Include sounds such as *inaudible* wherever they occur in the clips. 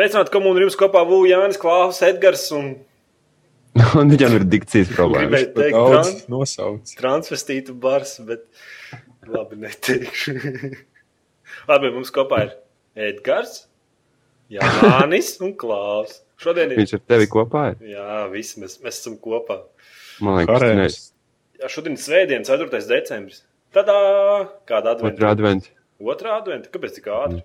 Sveicināti komunā jums kopā Vū, Jānis, Klaus, Edgars un *laughs* Un viņam ir dikcijas problēmas. gribēju teikt Daudz trans, nosauc. transvestītu bars, bet labi neteikšu. *laughs* labi, mums kopā ir Edgars, Jānis un Klaus. Šodien ir, Viņš ar tevi kopā ir. jā, visi mēs, mēs esam kopā. Man liekas, tas Karēvis. Jā, šodien ir svētdiena, 4. decembris. Tādā kāda ir otrā adventa? adventa. Otrā adventa? Kāpēc tik ātri?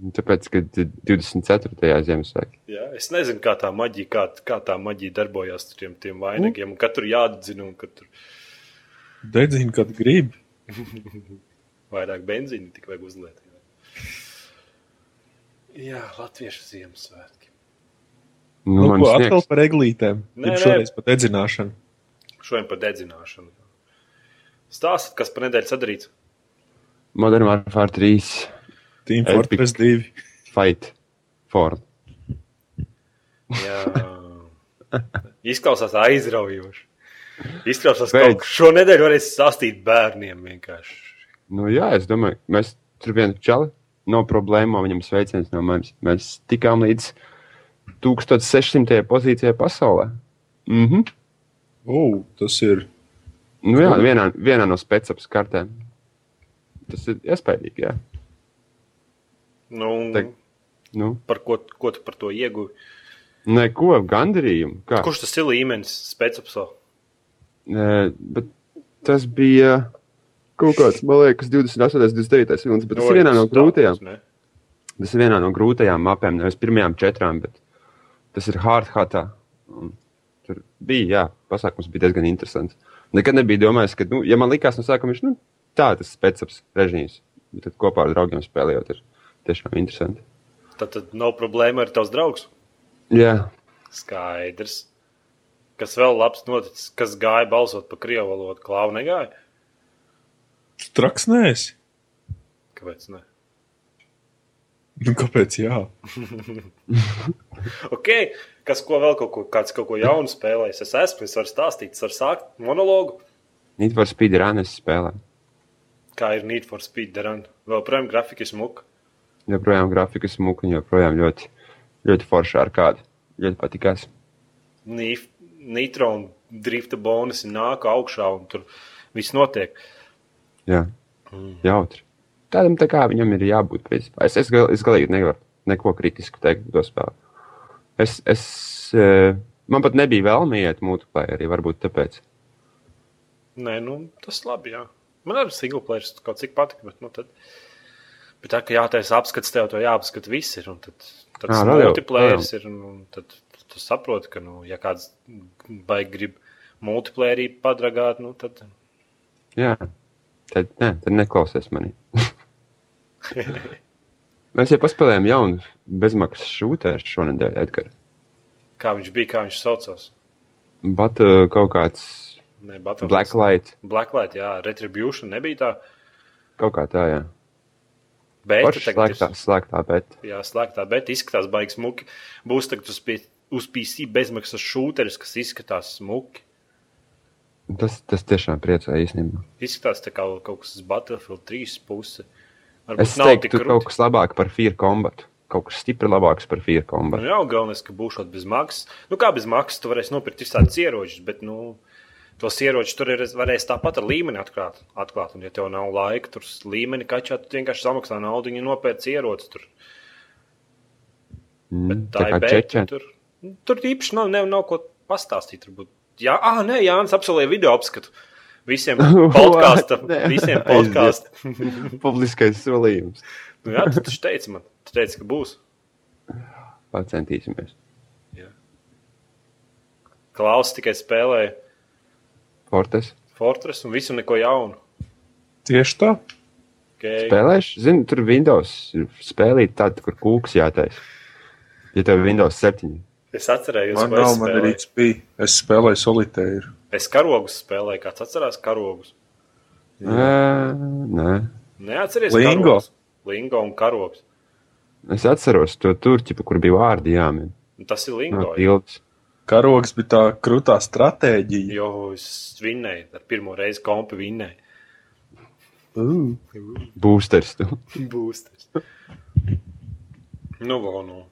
Tāpēc, ka 24. Ziemassvētku. Jā, es nezinu, kā tā maģija, kā, kā tā maģija darbojās ar tiem, tiem vainagiem. Tur jāatzina, un kad tur Dedzina, kad grib. *laughs* vairāk benzīna tikai vajag uzliet. Jā, Latviešu Ziemassvētki. Nu, Nu, man ko atkal par eglītēm? Nē. šoreiz par dedzināšanu. Šodien par dedzināšanu. Stāstiet, kas par nedēļu sadarīts. Modern Warfare 3 Team Epic. Fortress 2. Fight Ford. Jā, izklausās aizraujoši. Izklausās, ka Beidz. kaut kas šo nedēļu varēs stāstīt bērniem vienkārši. Nu, jā, es domāju, mēs tur vienā čali. No problēmām viņam sveiciens no manis. Mēs tikām līdz 1600. pozīcijai pasaulē. Mhm. Oh, tas ir. Nu, jā, vienā, vienā no spēcības kartēm. Tas ir iespaidīgi. Nu, Te- Nu, par ko, ko tu par to ieguvi? neko gandarījumu. Kā? Kurš tas ir līmenis spēcapsā? Bet tas bija kaut kāds, man liekas, 28, 29 minūtes. Bet tas ir vienā no grūtajām. Ne? Tas ir vienā no grūtajām mapēm, nevis pirmajām četrām, bet tas ir hard hatā. Un Tur bija, jā, pasākums bija diezgan interesants. Nekad nebija domājis, ka, nu, ja man likās no sākuma, viņš, nu, tā tas spēcams režīms, bet tad kopā ar draugiem spēlējot, ir tiešām interesanti. Tad, tad nav problēma ar tavs draugs. Jā, Skaidrs. Kas vēl labs noticis, kas gāja balsot par krievu valodu, klāvu negāja? Traks nēs. Kāpēc? Ne? Nu, kāpēc? Jā. *laughs* Ok, kas ko vēl kaut ko, kāds kaut ko jaunu spēlējis? Es esmu, es varu stāstīt, es varu sākt monologu. Need for Speed Runners spēlē. Kā ir Need for Speed Run. Vēl projām grafika smuka. Joprojām grafika smuka un joprojām ļoti, ļoti forša ar kādu. Ļoti patikās. Nif- Nitro un drifta bonusi nāk augšā un tur viss notiek. Jā, jautri. Tādam tā kā viņam ir jābūt. Principā. Es, es, gal, es galīgi nevaru neko kritisku teikt par to spēli. Es, es, eh, man pat nebija vēlme iet multiplayerī, varbūt tāpēc. Nē, nu, tas labi. Jā. Man arī single player kaut cik patika, bet, nu, tad, bet tā, ka jātaisa apskats, tev to jāapskata viss ir. Un tad tad Ā, tas vēl jau, multiplayers ir. Un, tad tu saproti, ka, nu, ja kāds baigi grib multiplayerī padragāt, nu, tad Jā, tad, ne, tad neklausies manī. *laughs* Mēs jau paspēlējām jaunu bezmaksas šūtēru šonadēļ, Edgars. kā viņš bija, kā viņš saucās. Bet uh, kaut kāds Ne. Blacklight, Blacklight, jā, Retribution nebija tā. kaut kā tā, jā. Bet Paši slēgtā, slēgtā, bet. Jā, slēgtā, bet izskatās baigi smuki. Būs tagad uz, pie, uz PC bezmaksas šūteris, kas izskatās smuki. Tas, tas tiešām priecē īstenībā. Izskatās tā kā kaut kas uz Battlefield 3 puse. Varbūt Es teiktu, krūti. kaut kas labāk par Fear Combat. Kaut kas stipri labāks par Fear Nu, Combat. jā, galvenais, ka būšot bez maksas. Nu, kā bez maksas, tu varēsi nopirkt visādus ieročus, bet, nu, tos ieročus tur ir, varēs tāpat ar līmeni atklāt. atklāt. Un, ja tev nav laika tur līmeni kačāt, tu vienkārši samaksā naudu un nopērc ieroci tur. Mm, Bet tā, tā ir bēta. Tur, nu, tur īpaši nav, nav, nav ko pastāstīt. Turbūt. Jā, ah, nē, Jānis apsolīja video apskatu. Visiem *laughs* podkāstam, visiem *laughs* podkāstam. *laughs* Publiskais solījums. nu, jā, tu taču teici man, tu teici, ka būs. Pacentīsimies. Klaus tikai spēlēja Fortes. Fortress un visu neko jaunu. Tieši tā. Okay. Spēlēšu, zinu, tur Windows ir spēlīt tādu, kur kūks jātaisa. Ja tev ir Windows 7. Es atcerējos, Man nav, man arī spēlēju. bija. Es spēlēju solitēru. Es karogus spēlēju, kāds atcerās karogus. Ē, Nē, Neatceries Lingo. karogus? Lingo un karogs. es atceros to turķipu, kur bija vārdi jāmin. Tas ir Lingo. jā. pilds. Karogs bija tā krūtā stratēģija. Jo es vinnēju, ar pirmo reizi kompi vinnēju. Uh, Boosters. Tu. Būsters. Nu, vēl nu.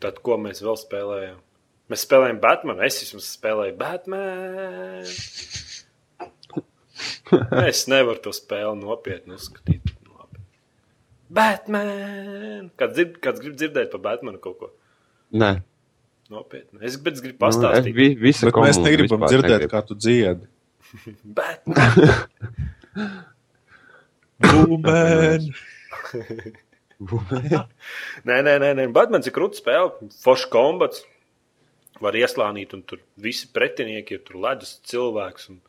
Tad, ko mēs vēl spēlējām? Mēs spēlējām Batmanu. Es vismaz spēlēju Batmanu. Es nevaru to spēli nopietni uzskatīt. Labi. Batman! Kāds, dzird, kāds grib dzirdēt par Batmanu kaut ko Nē, nopietnu? Es bet es gribu nu, es, pastāstīt. vi, Bet mēs negribam dzirdēt, negrib. kā tu dziedi. *laughs* Batman! Bumēn! *laughs* Nē, nē, nē, nē. Batmans ir krūts spēle. Foršs kombats. Var ieslānīt, un tur visi pretinieki ir. Tur ledus cilvēks un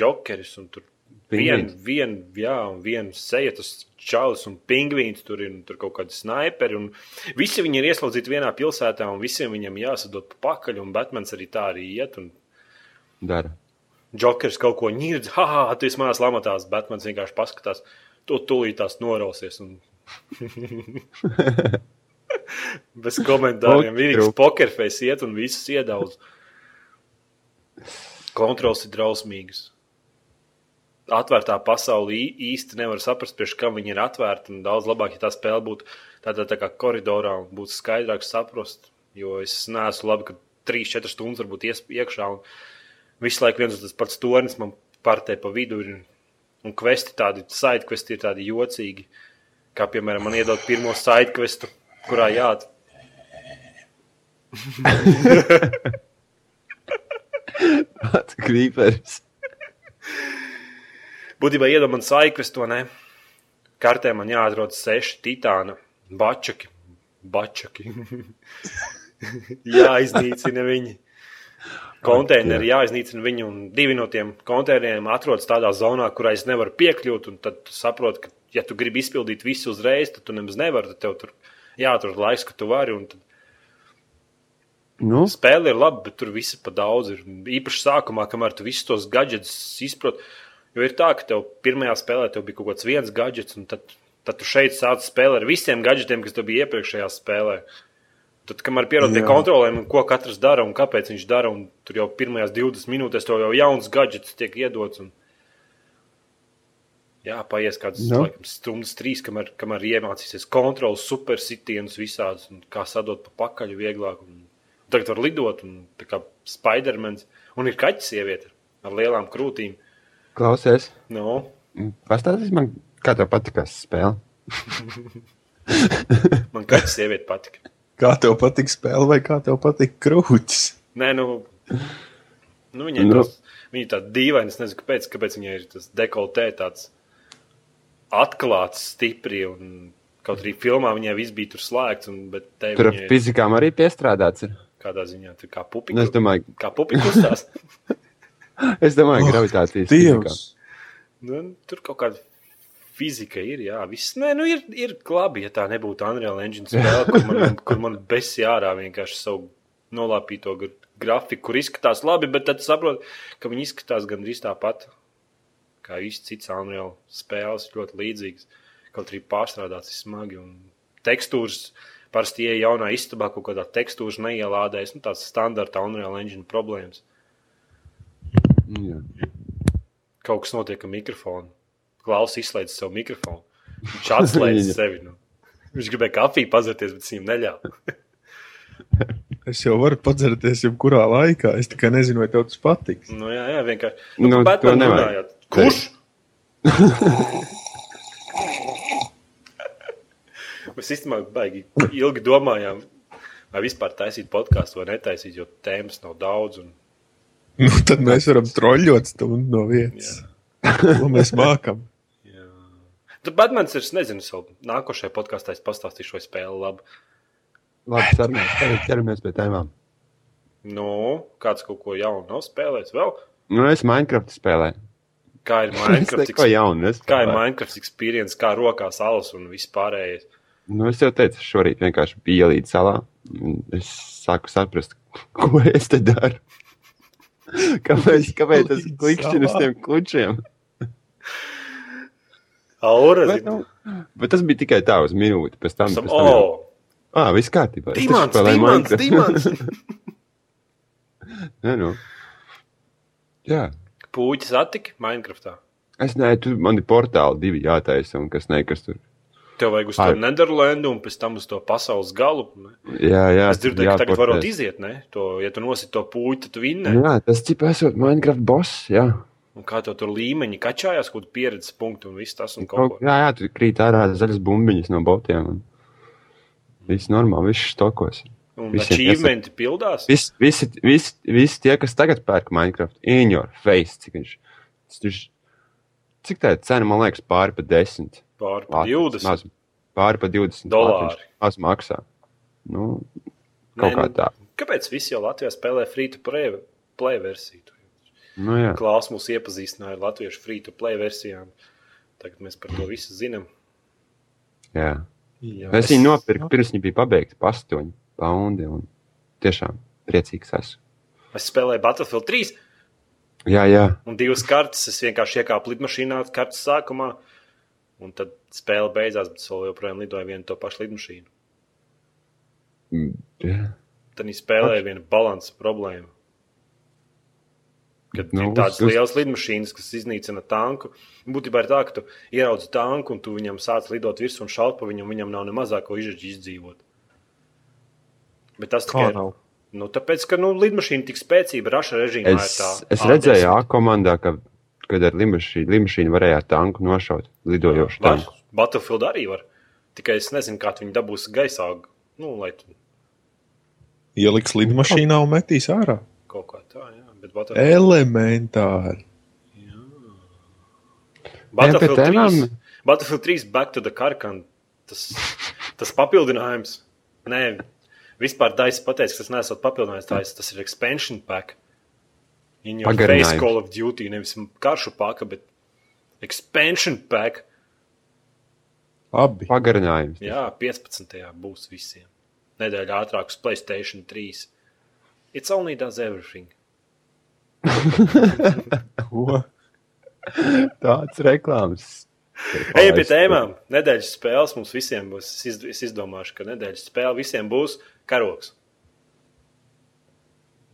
jokeris. Un tur Pingvīns. vien, jā, un viena seja, tas čalis un pingvīns. Tur ir un tur kaut kādi snaiperi. Un visi viņi ir ieslodzīti vienā pilsētā, un visiem viņam jāsadod pa pakaļ. Un Batmans arī tā arī iet. Un Dara. Džokers kaut ko ņird, ah, tu esi manās lamatās, bet man vienkārši paskatās, tu tūlītās norausies. Un... *laughs* Bez komentāriem. Vienīgs pokerfejs iet un visus iedaudz. Kontrols ir drausmīgs. Atvērtā pasaulē ī- īsti nevar saprast, priekš kam viņi ir atvērti. un Daudz labāk, ja tā spēle būtu tādā tā kā koridorā un būtu skaidrāk saprast. Jo es neesmu labi, ka 3-4 stundas varbūt ies iekšā. Un visu laiku viens un tas pats tornis man partē pa vidu. Ir, un kvesti tādi, side kvesti ir tādi jocīgi. Kā piemēram, man iedod pirmo side questu, kurā jāat. *laughs* Pats krīpers. *laughs* Būtībā iedod man questu, vai ne? Kartē man jāatrod seši titāna bačaki. Bačaki. *laughs* Jāiznīcina viņi. Konteineri jāiznīcina viņi, un divi no tiem konteineriem atrodas tādā zonā, kurā es nevaru piekļūt. un Tad saproti, ka, ja tu gribi izpildīt visu uzreiz, tad tu nemaz nevari. Tad tev tur jāatrod laiks, ka tu vari. tad Nu, Spēle ir laba, bet tur viss ir pa daudz. Ir. Īpaši sākumā, kamēr tu visus tos gadgetus izproti. Jo ir tā, ka tev pirmajā spēlē tev bija kaut kāds viens gadgets, un tad, tad tu šeit sāc spēlēt ar visiem gadgetiem, kas tev bija iepriekšējā spēlē. Tad, kamēr pierod pie kontrolēm, un ko katrs dara un kāpēc viņš dara, un tur jau pirmajās 20 minūtēs tev jau jauns gadgets tiek iedots. Un... Jā, paies kādas Nu. laikam, stundas, trīs, kamēr, kamēr iemācīsies kontrols, supersitienus visādus, un kā sadot pa pakaļ vieglāk. Un tagad var lidot, un tā kā Spidermans, un ir kaķis sieviete ar lielām krūtīm. Klausies. Nu, Pastāstīs man, kā tev patikās spēle. *laughs* man kaķis sieviete patika. Kā tev patīk spēle, vai kā tev patīk krūtis? Nē, nu, nu viņai Nu. tas, viņa ir tāda dīvaina, es nezinu, kāpēc, kāpēc viņai ir tas dekoltē tāds atklāts stipri, un kaut arī filmā viņai viss bija tur slēgts, un, Tur ar viņai ir fizikām arī piestrādāts. Ir. kādā ziņā tur kā Nu, pupiņa. es domāju, Kā pupiņa kustās. *laughs* es domāju Oh, gravitācijas. Dievs! Nu, tur kaut kāda fizika ir. Jā, viss Nē, nu, ir, ir labi, ja tā nebūtu Unreal Engine spēle, kur man, kur man besi ārā vienkārši savu nolāpīto gra- grafiku, kur izskatās labi, bet tad saprot, ka viņi izskatās gandrīz tāpat. Kā viss cits Unreal spēles, ļoti līdzīgs. Kaut arī pārstrādāts ir smagi. Un tekstūras parasti ieja jaunā istabā, kaut kādā tekstūras neielādējas. Nu, tās standarta Unreal Engine problēmas. Jā. kaut kas notiek ar mikrofonu. Klausās, izslēdz savu mikrofonu. Viņš atslēdz sevi. Nu. Viņš gribēja kafiju pazerties, bet viņam neļāva. *laughs* Es jau varu padzerties jebkurā laikā. Es tikai nezinu, vai tev tas patiks. Nu, jā, jā, vienkārši. Nu, Nu, to to nevajag nevajag. Kurš? *laughs* Mēs īstenībā baigi ilgi domājām, vai vispār taisīt podkāstu vai netaisīt, jo tēmas nav daudz. Un, Nu, tad mēs varam troļļot stundu no vietas. Ko mēs mākam? jā. Tad Batmans ir, nezinu, savu nākošajā podkāstā es pastāstīšu, vai spēle labi. Labi. Tagad ķeramies pie tēmām. Nu, kāds kaut ko jaunu nav spēlējis vēl? Nu, es Minecraft spēlēju. Kā ir *laughs* Minecraft? neko jaunu. Es, Kā ir Minecraft experience, kā rokās alas un viss pārējais. Nu, es jau teicu, šorīt vienkārši biju ielīdz salā. Es sāku saprast, *laughs* ko es te daru. Kāpēc, *laughs* kāpēc tas klikšķina uz tiem klučiem? Aura, Bet, nu, bet tas bija tikai tā uz minūti. Pēc tam, Sam, pēc tam jau, oh, ah, viss kārtībā. Dimants, Dimants. Dimants. *laughs* Nē, nu. Jā. Pūķis attika Minecraftā. Es nezinu, tur man ir portāli divi jātaisa, un kas ne, kas tur. Tev vajag uz to. Nederlandu un pēc tam uz to pasaules galu. Ne? Jā, jā. Es dzirdēju, ka tagad varot iziet, ne? To, ja tu nosit to puķi, tad tu vinni. Jā, tas tipa esot Minecraft boss, jā. Un kā tev tur līmeņi kačājās, kaut kāda pieredzes punkta un viss tas un kaut ko. jā, jā, tur krīt ārā zaļas bumbiņas no botiem. Un... Viss normāli, viss stokos. Un achievementi pildās. Visi, visi, visi, visi tie, kas tagad pērk Minecraft, in your face, cik viņš. viņš cik tā ir cena, man liekas, pāri pa 10. Pāri pa Latvijas 20. Maz, pāri pa 20 Dolāri. Latvijas Maz maksā. Nu, Nē, kaut kā nu, tā. Kāpēc visi jau Latvijā spēlē free to play, play versiju? Nu, jā. Klaus mūs iepazīstināja ar latviešu free to play versijām. Tagad mēs par to visu zinām. jā. Jā. Es viņu nopirku, pirms viņa bija pabeigta pa 8 paundi. Un tiešām priecīgs esmu. Es spēlēju Battlefield 3 Jā, jā. un divas kartes. Es vienkārši iekāpu lidmašīnā kartes sākumā. Un tad spēle beidzās, bet es joprojām lidoju vienu to pašu lidmašīnu. Mm, jā. Tad viņi spēlēja viena balanss problēma. Kad Nu, nu, ir tādas uz- lielas lidmašīnas, kas iznīcina tanku, būtībā ir tā, ka tu ieraudzi tanku un tu viņam sāc lidot virsū un šaut pa viņu, un viņam nav ne mazāko izžģi izdzīvot. Bet tas tikai nav? Nu, tāpēc, ka nu, lidmašīna tik spēcīga, raša režīmā Es, ir tā. es A10. redzēju, A komandā, ka, kad ar limašīnu, limašīnu varēja ar tanku nošaut lidojošu Var, tanku. Battlefield arī var. Tikai es nezinu, kā viņi dabūs gaisā. Nu, lai tu Ieliks lidmašīnā un metīs ārā. kaut kā tā, jā. Bet Battlefield, Elementāri. Battlefield, pie 3, tēmām- Battlefield 3 Back to the Carcan. Tas, tas papildinājums. Nē, vispār Daisa pateica, ka tas nesot papildinājums. Tā, tas ir expansion pack. Your Pagarinājums. face Call of Duty. Nevis karšu paka, bet expansion pack. Abi. Pagarinājums. Jā, 15. būs visiem. Nedēļa ātrāk uz Playstation 3. It's only does everything. *laughs* Ko? Tāds reklāmas. Ejam pie tēmām. Nedēļas spēles mums visiem būs. Es izdomāšu, ka nedēļas spēle visiem būs karoks.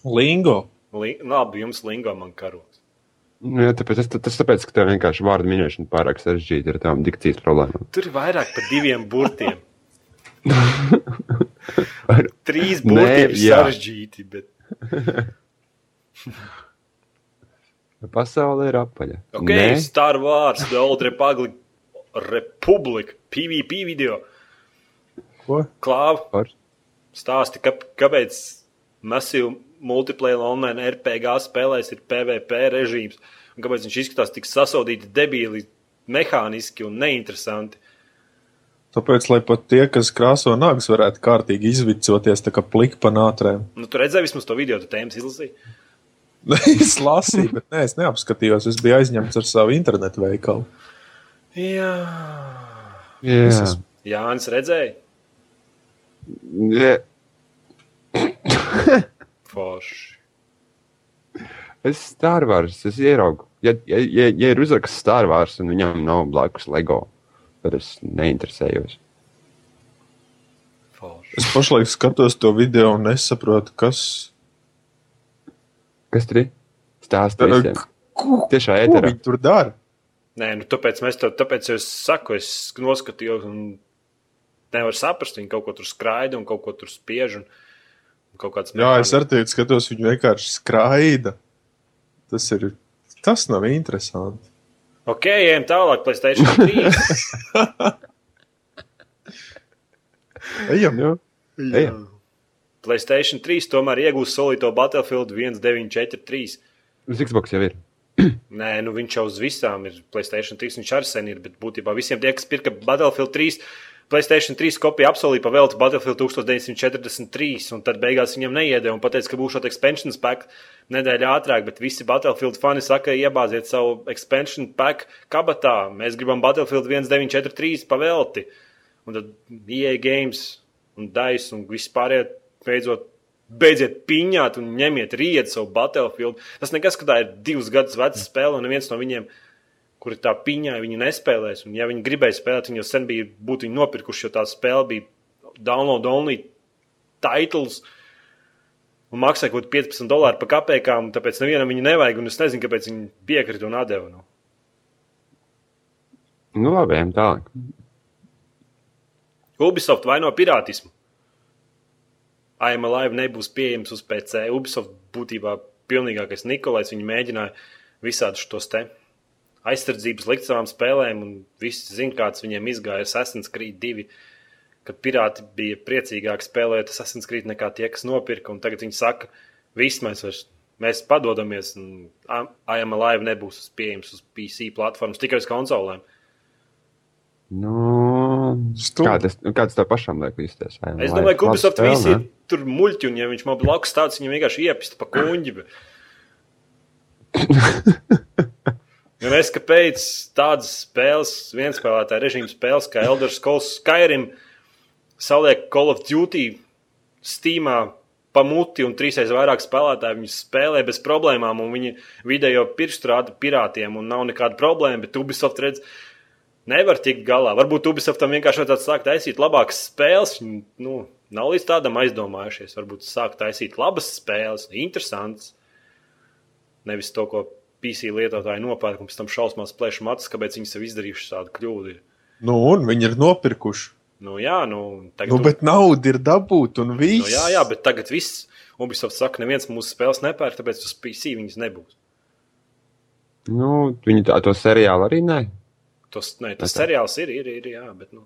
Lingo. Li labi, jums lingo man karoks. Nu, jā, tāpēc, tas, tas tāpēc, ka tev vienkārši vārdu minēšana pārāk sarežģīta ir ar tām dikcijas problēmām. Tur ir vairāk par diviem burtiem. Ar- Trīs Nē, burti ir sarežģīti. Bet... *laughs* Pasaule ir apaļa. Ok, Star Wars, The Old Republic, Republic, PvP video. Ko? Klāva, Par... stāsti, ka, kāpēc masīvu multiplayer online RPG spēlēs ir PvP režīms, un kāpēc viņš izskatās tik sasaudīti, debīli, mehāniski un neinteresanti. Tāpēc, lai pat tie, kas krāso nagus, varētu kārtīgi izvicoties tā kā plika pa nātrēm. Nu, tu redzēji vismaz to video, tu tēmas izlasīji. *laughs* es lasīju, bet nē, es neapskatījos. Es biju aizņemts ar savu internetu veikalu. Jā, Jā, Es esmu- Jānis redzēja. Forši. Es Star Wars, es ieraugu. Ja, ja, ja, ja ir uzraksts Star Wars un viņam nav blakus LEGO, tad es neinteresējos. Forši. Es pašlaik skatos to video un nesaprotu, kas. Kas tur ir? Stāsti visiem. Ko, Tiešā ko ēterā. viņi tur dara? Nē, nu, tāpēc mēs to tāpēc es saku, es noskatījos, un nevaru saprast, viņi kaut ko tur skraida un kaut ko tur spiež. Un, un kaut kāds Jā, es arī tādu skatos, viņi vienkārši skraida. Tas ir. Tas nav interesanti. Ok, ejam tālāk, Playstation 3. *laughs* Ejam, Nu, Ejam. Playstation 3 tomēr iegūst solīto Battlefield 1943. uz Xbox jau ir. *clears throat* Nē, nu viņš jau uz visām ir Playstation 3, viņš arī sen ir, bet būtībā visiem tie, kas pirka Battlefield 3, Playstation 3 kopiju apsolīja pavēlēt Battlefield 1943, un tad beigās viņam neiedēja un teica, ka būs šāda expansion pack nedēļa ātrāk, bet visi Battlefield fani saka, iebāziet savu expansion pack kabatā, mēs gribam Battlefield 1943 pavēlti. Un tad EA Games un DICE un viss pārējie beidzot. Beidziet piņāt un ņemiet rītu savu Battlefield. Tas nekas, ka tā ir divus gadus veca spēle, un neviens no viņiem, kuri tā piņā, viņi nespēlēs. Un, ja viņi gribēja spēlēt, viņi jau sen bija, būtu nopirkuši, jo tā spēle bija download only titles. Un maksāja kaut kādā 15 dolāru par kapekām, tāpēc nevienam viņa nevajag. Un es nezinu, kāpēc viņi piekrita un atdeva. Nu. Nu, labi, ejam tālāk. Ubisoft vaino pirātismu. I'm Alive nebūs pieejams uz PC. Ubisoft būtībā pilnīgākais Nikolais. Viņi mēģināja visādus tos te aizsardzības likt savām spēlēm, un visi zina, kāds viņiem izgāja Assassin's Creed 2. Kad pirāti bija priecīgāki spēlēt Assassin's Creed nekā tie, kas nopirka, un tagad viņi saka, viss mēs vairs mēs padodamies, un I am alive nebūs pieejams uz PC platformas, tikai uz konsolēm. Nu, kā tas, kā tas tev pašam liek justies? Es domāju, ka Ubisoft visi ir tur muļķi, un ja viņš man blakus tāds, viņam vienkārši iepista pa kuņģi. Bet... *laughs* Un es kāpēc tādas spēles, viens spēlētāja režīma spēles, kā Elder Scrolls Skyrim, saliek Call of Duty Steamā pamuti un trīsreiz vairāk spēlētāji viņus spēlē bez problēmām, un viņi video pirkstu rāda pirātiem, un nav nekāda problēma. Bet Ubisoft redz, nevar tikt galā. Varbūt Ubisoftam vienkārši vajadzētu sākt taisīt labākas spēles. Nu, nav līdz tādam aizdomājušies. Varbūt sākt taisīt labas spēles, interesantas. Nevis to, ko PC lietotāji nopērk un pēc tam šausmās plēš matus, kāpēc viņi sev izdarījuši tādu kļūdu. Nu, un viņi ir nopirkuši. Nu, jā, nu, tagad. Nu, bet nauda ir dabūta un viss. Nu, jā, jā, bet tagad viss. Ubisoft saka, neviens mūsu spēles nepērk, tāpēc uz PC viņas nebūs. Nu, viņi tā, to seriālu arī nē. Tos, nē, tas tā. seriāls ir, ir, ir, jā, bet, nu.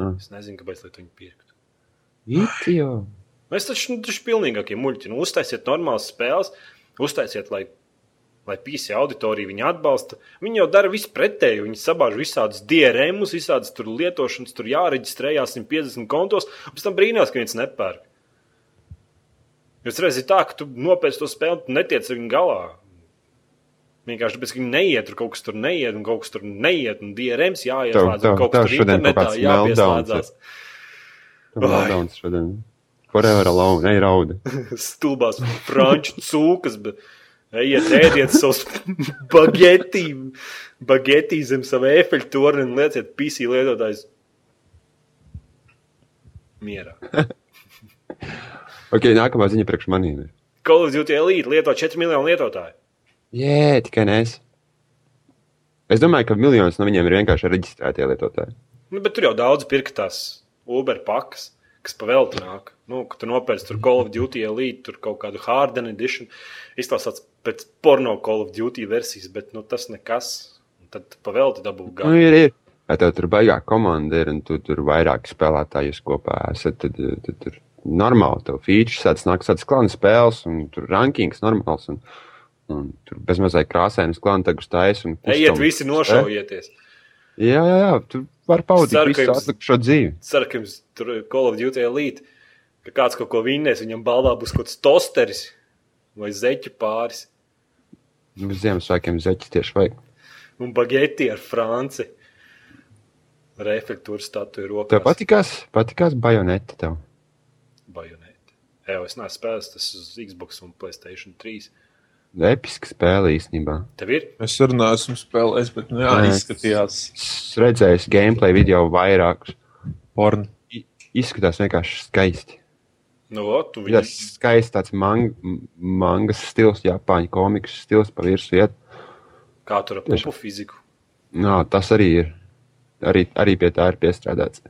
Mm. Es nezinu, kāpēc lai to viņi pirktu. It jau. Mēs taču, nu, taču pilnīgākie muļķi. Nu, uztaisiet normālas spēles, uztaisiet, lai lai PC auditorija viņu atbalsta. Viņi jau dara visu pretēju. Viņi sabāž visādus DRM, visādas tur lietošanas, tur jāreģistrējās 150 kontos, un pēc tam brīnās, ka viens nepērk. Jūs redzat, tā, ka tu nopērci to spēli, tu netiec ar viņu galā. Vienkārši tāpēc, ka viņi neiet, tur kaut kas tur neiet, un kaut kas tur neiet, un DRMs jāieslēdz, un kaut kas tur internetā jāpieslēdzās. Meldowns šodien. Forever alone, ei rauda. *laughs* Stulbās franču cūkas, bet Ejiet, ēdiet savus bageti, bageti zem sava efeļu torni un lieciet PC lietotājs mierā. *laughs* ok, nākamā ziņa priekš manīm. Call of Duty Elite lieto 4 miljonu lietotāju. Jē, tikai nes. Es domāju, ka miljonus no viņiem ir vienkārši reģistrētie lietotāji. Nu, bet tur jau daudz pirka tās Uber pakas, kas pavēlti nāk. Nu, ka tu nopērci tur Call of Duty Elite, tur kaut kādu Harden edition. Izklausās pēc porno Call of Duty versijas, bet nu, tas nekas. Un tad pavēlti dabū gadu. Nu, ir, ir. Ja tev tur baigā komanda ir un tu tur vairāki spēlētāji kopā esat, tad, tad, tur normāli tev features, tāds nāk tāds klāns spēles un tur rankings normāls. Un, un tur bezmazliet krāsainas klāna tagus taisa. Ejiet visi nošaujieties. Jā, jā, jā, tu vari paudīt ceru, visu atlikušo dzīvi. Ceru, ka jums tur Call of Duty Elite, ka kāds kaut ko vinnēs, viņam balvā būs kaut kāds tosteris vai zeķu pāris. Nu, Ziemassvētkiem zeķis tieši vajag. Un bageti ar franci. Ar efektūru statuju rokā. Tev patikās, patikās bajoneta tev? Bajoneta. Jā, es neesmu spēlējis tas uz Xbox un Playstation 3. Episka spēle īstenībā. Tev ir? Es arī neesmu spēlējis, bet nu, jā, izskatījās. Es redzēju gameplay video vairākus. Porn. Izskatās vienkārši skaisti. Nu, o, tu viņi... Tas skaists tāds mang, mangas stils, Japāņu komiks stils pa virsmu iet. Kā tur ar pupu fiziku? Nā, tas arī ir. Arī, arī pie tā ir piestrādāts.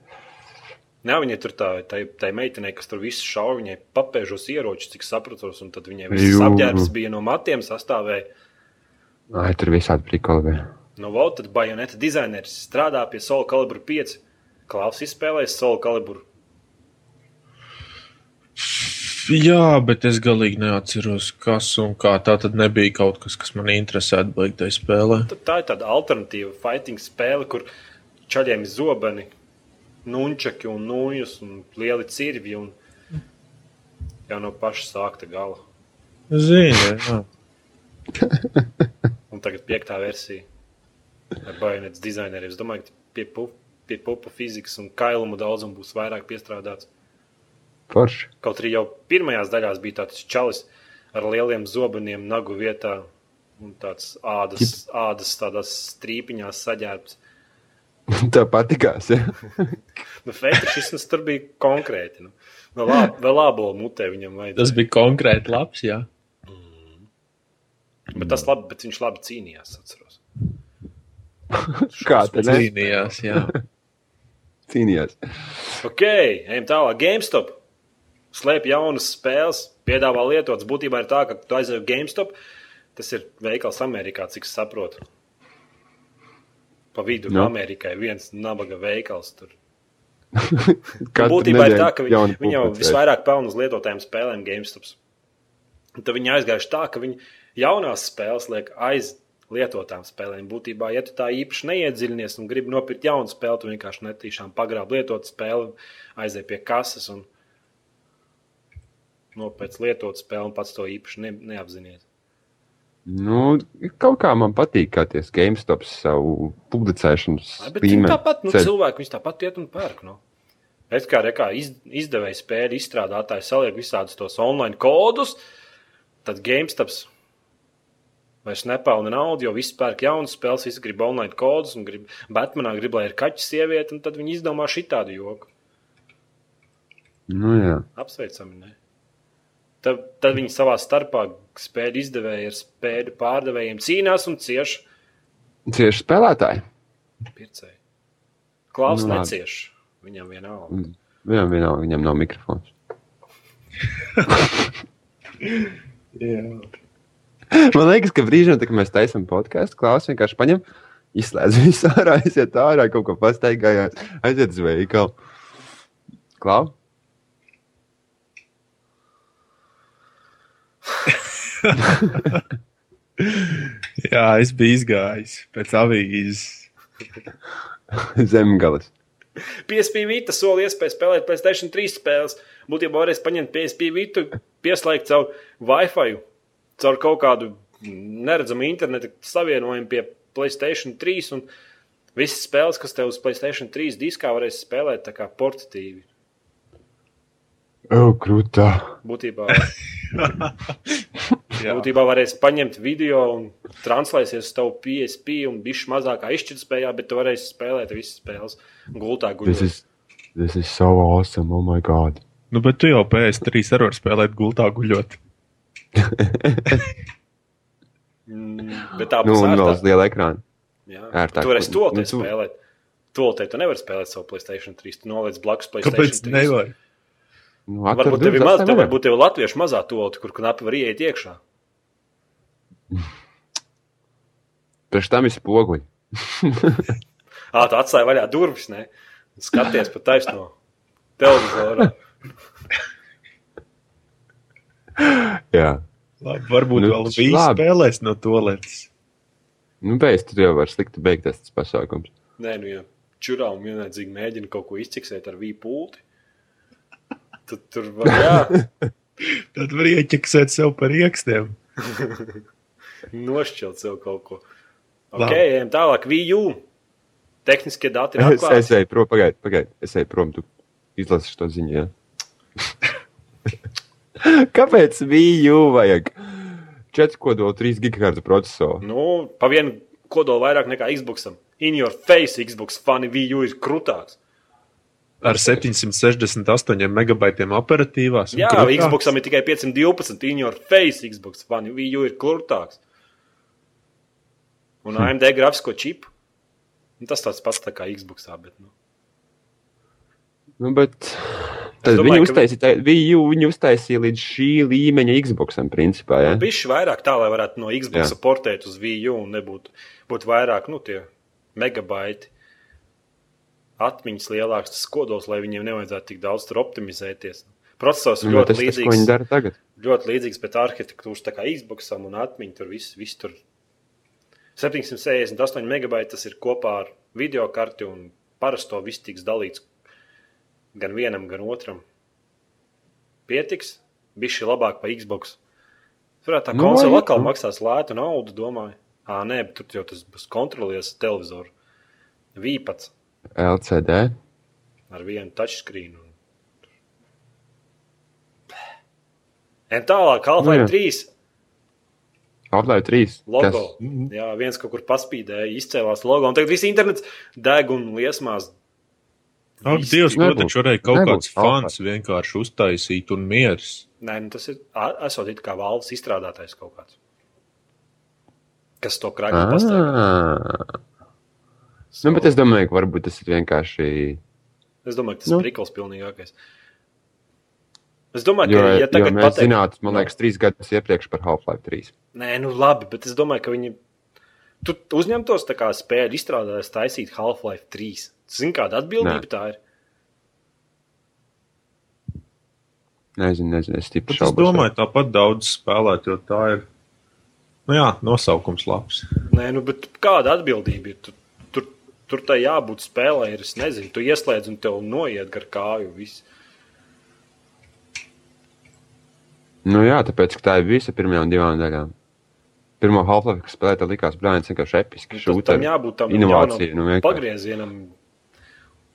Jā, viņai tur tā, tā, tā meitenei, kas tur visu šauja, viņai papēžos ieročus, cik sapratos, un tad viņai viss apģērbs bija no matiem sastāvēja. Ai, tur visādi prikoli bija. Nu, vēl tad Bajoneta dizaineris strādā pie Soul Calibur 5. Klaus izspēlēs Soul Calibur Jā, bet es galīgi neatceros, kas un kā. Tā tad nebija kaut kas, kas man interesētu beigtai spēlē. Tā ir tāda alternatīva fighting spēle, kur čaļiem ir zobeni, nunčaki un nūjas un lieli cirvi un jau no paša sākta gala. Zini, jā. un tagad piektā versija ar bajonets dizaineriem. Es domāju, ka pie, pu, pie pupa fizikas un kailumu daudzumu būs vairāk piestrādāts. Forši. Kaut arī jau pirmajās daļās bija tāds čalis ar lieliem zobeniem, nagu vietā un tāds ādas, Jip. ādas tādās strīpiņās saģērbts. *laughs* Tā patīkās. Ja? *laughs* nu, fetišisms tur bija konkrēti. Nu. Vēl, lāb, vēl labo mutē viņam vajadzēja. Tas bija konkrēti labs, jā. Mm. Bet tas labi, bet viņš labi cīnījās, atceros. *laughs* Kā tas cīnījās, jā. cīnījās. Ok, ejam tālāk. GameStop slēp jaunas spēles, piedāvā lietotas. Būtībā ir tā, ka tu uz GameStop. Tas ir veikals Amerikā, cik es saprotu. Pa vidu no. Nu. Amerikai viens nabaga veikals. Tur. *laughs* Katru Būtībā ir tā, ka viņi, viņi jau visvairāk pelna uz lietotājiem spēlēm GameStop. Tad viņi aizgājuši tā, ka viņi jaunās spēles liek aiz lietotām spēlēm. Būtībā, ja tu tā īpaši neiedziļinies un gribi nopirkt jaunu spēli, tu vienkārši netīšām pagrāb lietotu spēli, aizej pie kases un nopērc lietotu spēli un pats to īpaši ne, neapzināties. Nu, kaut kā man patīk, kā tie GameStop savu publicēšanas līmeni tāpat, nu, cilvēki viņus tāpat iet un pērk. Nu. Es kā, re, kā iz, izdevēja spēļu izstrādātāji saliek visādus tos online kodus, tad GameStops vairs nepelna naudu, jo visi pērk jaunas spēles, visi grib online kodus un grib Batmanā, grib, lai ir kaķis sieviete, un tad viņi izdomā šitādu joku. Nu, jā. Apsveicami, ne? Tad, tad viņi savā starpā spēļu izdevēji ar spēļu pārdevējiem cīnās un cieš Cieši spēlētāji. pircēji. Klaus Nu, necieš. Viņam vienalga. Mm. Viņam, vienalga, viņam nav mikrofons. Man liekas, ka brīžā, kad mēs taisām podkāstu, Klaus vienkārši paņem, izslēdz visu ārā, aiziet ārā, kaut ko pastaigājās, aiziet uz veikalu. Klau? *laughs* Jā, es biju izgājis pēc avīzes. Zemgales. PSP Vita sola iespēju spēlēt PlayStation 3 spēles. Būtībā varēs paņemt PSP Vitu, pieslēgt savu Wi-Fi, caur kaut kādu neredzamu interneta savienojumu pie PlayStation 3. Un visas spēles, kas tev uz PlayStation 3 diskā varēs spēlēt tā kā portatīvi. O, krūtā. Būtībā, *laughs* Jā, būtībā varēs paņemt video un translēsies uz tavu PSP un bišķi mazākā izšķirtspējā, bet tu varēsi spēlēt visas spēles gultā This guļot. is, this is so awesome, oh my god. nu, bet tu jau PS3 ar varu spēlēt gultā guļot. Mm, Bet tā Nu, būs un vēl uz liela ekrāna. Jā, ērtāk. Tu varēsi to Nu, tu- spēlēt. Tolotē tu nevari spēlēt savu Playstation 3. Tu noliec blakus Playstation Kāpēc 3. nevar? Nu, Varbūt tev ir maz, tev varbūt tev ir latviešu mazā tolota, kur knapi var ieiet iekšā. Pēc tam ir spoguļi. *laughs* Ā, tu atstāji vaļā durvis, ne? Skaties pa taisno televizorā. *laughs* Jā. Labi, varbūt Nu, vēl labi. spēlēs no toaletes. Nu, beidz, tu jau vari slikti beigties tas pasākums. Nē, nu, ja čurā un vienlaicīgi mēģina kaut ko izciksēt ar vīpu pulti, tad tur var, jā, *laughs* Tad var ieķeksēt sev par iekstiem. Nošķilt sev kaut ko. Ok, ejam tālāk. VU. Tehniskie dati ir Es, es atklāti. eju prom, pagaidi, pagaidi. Es eju prom, tu izlasi šo ziņu. Jā. *laughs* Kāpēc VU vajag 4,3 gigahertz procesoru? Nu, pa vienu kodolu vairāk nekā Xbox. In your face, Xbox fani VU ir krūtāks. Ar 768 megabaitiem operatīvās. Jā, krūtāks. Xbox ir tikai 512. In your face, Xbox fani VU ir krūtāks. Un AMD grafisko čipu. Nu, tas tāds pats tā kā Xbox. Bet, nu. Nu, bet tad domāju, viņi uztaisīja, VU viņi uztaisīja līdz šī līmeņa Xboxam, principā. Ja? Bišķi vairāk tā, lai varētu no Xbox portēt uz VU un nebūtu būtu vairāk, nu, tie megabaiti. Atmiņas lielāks tas kodols, lai viņiem nevajadzētu tik daudz tur optimizēties. Processors ir Nu, ļoti tas, tas, līdzīgs. viņi tagad. ļoti līdzīgs pēc arhitektūras, tā kā Xboxam un atmiņā tur viss, viss tur 768 megabaiti. Tas ir kopā ar video karti un parasto viss tiks dalīts gan vienam, gan otram. Pietiks, bija šī labāk par Xbox. Tur tā Nu, konsole atkal maksās lētu naudu, domāju. Ā, nē, bet tur jau tas būs kontrolies televizoru. Vīpats LCD. ar vienu touchscreen. Un... Un tālāk, Half-Life Nu, jā. 3 Half-Life 3. logo. Kas? Mhm. Jā, viens kaut kur paspīdēja, izcēlās logo. Un tagad viss internets deg un liesmās. Ak, Dievs, ko taču varēja kaut Nebūs kāds fans vienkārši uztaisīt un miers. Nē, nu tas ir esot it kā valsts izstrādātais kaut kāds. Kas to krājumu pastāv? Ah. Nu, bet es domāju, ka varbūt tas ir vienkārši Es domāju, ka tas Nu. ir prikals pilnīgākais. Es domāju, Jo, ka, ja tagad mēs pateikt, zinātu, man liekas, trīs gadus iepriekš par Half-Life 3. Nē, nu labi, bet es domāju, ka viņi tu uzņemtos tā kā spēļu izstrādājot, taisīt Half-Life 3. Zini, kāda atbildība Nē. tā ir? Nezinu, nezinu, es stipri Bet es domāju, tāpat daudz spēlēt, jo tā ir. Nu jā, nosaukums labs. Nē, nu, bet kāda atbildība ir? Tu, tur, tur tai jābūt spēlē, ir, es nezinu, tu ieslēdz un tev noiet gar kāju. Viss. Nu jā, tāpēc, ka tā ir visa pirmajām divām daļām. Pirmā Half-Life, kas spēlēja, likās brāļs vienkārši episki. Nu, tas tam jābūt tam inovācija, jaunam nu, vienkārši. pagriezienam.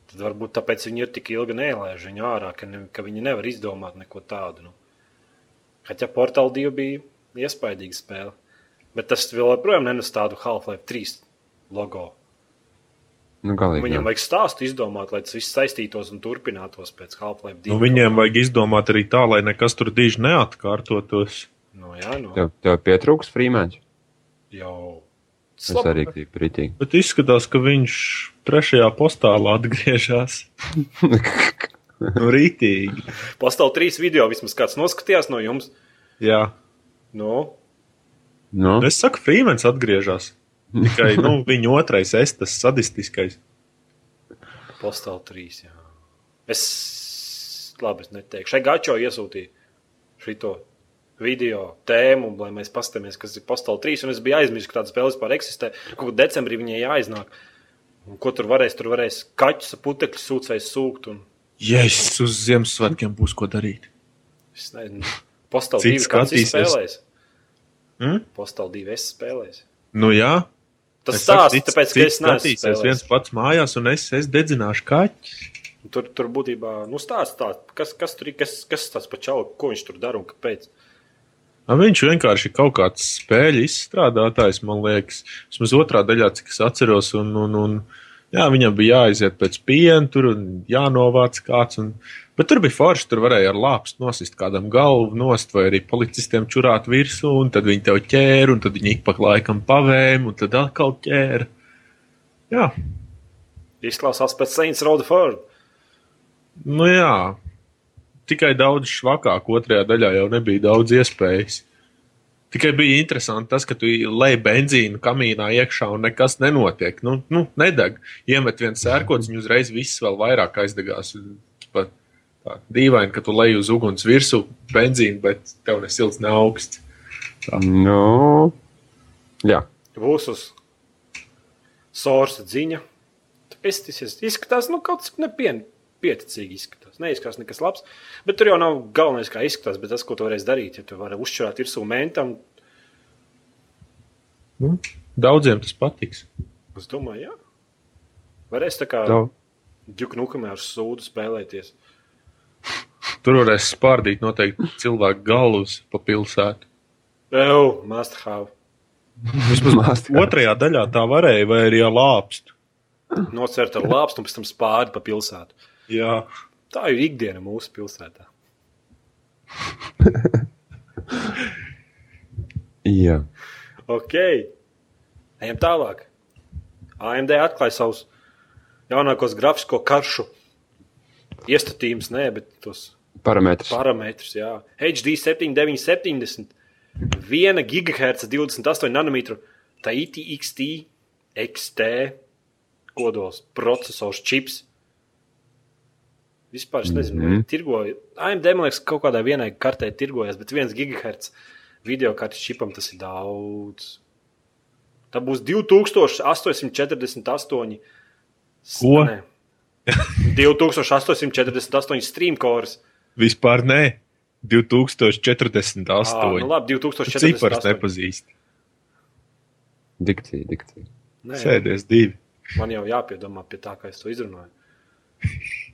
Tad varbūt tāpēc viņi ir tik ilgi nēlējuši viņu ārā, ka, ne, ka viņi nevar izdomāt neko tādu. Nu. Kaķa Portal 2 bija iespaidīga spēle. Bet tas vēl joprojām nenes tādu Half-Life 3 logo. Nu, galīgi. Viņam jā. vajag stāstu izdomāt, lai tas viss saistītos un turpinātos pēc Half-Life 2. Nu, viņiem vajag izdomāt arī tā, lai nekas tur diži neatkārtotos. Nu, jā, nu, Tev, tev pietrūks frīmēns. jau. Es arī gribu pritīgi. Bet izskatās, ka viņš trešajā postālā atgriežas. *laughs* nu, rītīgi. Pastāv trīs video, vismaz kāds noskatījās no jums. Jā. Nu, Nu, Es saku, Frīmens atgriežas. Tikai nu, *laughs* viņa otrais, es tas sadistiskais. Postāv 3. Jā. Es labi, es neteikšu. Šai gačo iesūtīju šo video tēmu, lai mēs paskatāmies, kas ir Postāv 3. Un es biju aizmirsis, ka tāda spēle vispār eksistē. Kaut kā decembrī viņai jāiznāk. Un ko tur varēs? Tur varēs kaķus, putekļus, sūcējus sūkt. Un, Jēzus, uz Ziemassvētkiem būs ko darīt. es nezinu, Postāv Cits 2 kāds ir skatīsies. spēlējis. Mm? Postāv 2 es spēlēju. Nu, jā. Tas Es stāsts, cits- tāpēc, ka cits es neesmu skatīsies viens pats mājās, un es, es dedzināšu kaķi. Tur, tur būtībā nu, stāsts tāds, kas, kas tur ir, kas, kas tas pa čalu, ko viņš tur dara un kāpēc. A, Viņš vienkārši ir kaut kāds spēļu izstrādātājs, man liekas. Vismaz otrā daļā, cik es atceros, un, un, un jā, viņam bija jāiziet pēc piena, tur un jānovāc kāds. Un, bet tur bija forši, tur varēja ar lāpstu nosist kādam galvu nost, vai arī policistiem čurāt virsū, un tad viņi tev ķēra, un tad viņi ik pa laikam pavēm, un tad atkal ķēra. Jā, Izklausās pēc Saints Road Ford. nu jā. Tikai daudz švakāk, otrajā daļā jau nebija daudz iespējas. Tikai bija interesanti tas, ka tu lej benzīnu kamīnā iekšā un nekas nenotiek. Nu, nu nedeg. Iemet viens sērkots, un uzreiz viss vēl vairāk aizdegās. Pat tā dīvaini, ka tu lej uz uguns virsū benzīnu, bet tev ne silts, ne augsts. nu, jā. Būs uz sorsa dziņa. Es tas izskatās, nu, kaut kas nepien, pieticīgi izskatās. Neizskatās nekas labs, bet tur jau nav galvenais, kā izskatās, bet tas, ko tu varēsi darīt, ja tu vari uzšķirāt virsū mentam, Nu, daudziem tas patiks. es domāju, jā. Varēs tā kā ģuknukamē ar sūdu spēlēties. Tur varēs spārdīt noteikti cilvēku galvas pa pilsētu. Ew, must have. Must have. Otrajā daļā tā varēja, vai arī ar lāpstu. Nocērt ar lāpstu un pēc tam spārdi pa pilsētu. Jā. Tā ir ikdiena mūsu pilsētā. *laughs* Jā. Ok, ejam tālāk. AMD atklāja savus jaunākos grafisko karšu iestatījumus, ne, bet tos Parametrs. parametrus. Jā. HD 7970, 1 GHz 28 nanometru, tā ITXT, XT kodols, processors, čips. Vispār es nezinu, mm Mhm. -hmm. tirgoju. AMD man liekas, kaut kādā vienai kartē tirgojas, bet 1 GHz video kartes čipam tas ir daudz. Tā būs 2848. Ko? Ne. 2848 streamcores. Vispār nē, 2048. Ah, nu labi, Cipars 2048. nepazīst. Dikcija, dikcija. Nē, Sēdies divi. Man jau jāpiedomā pie tā, kā es to izrunāju. *laughs*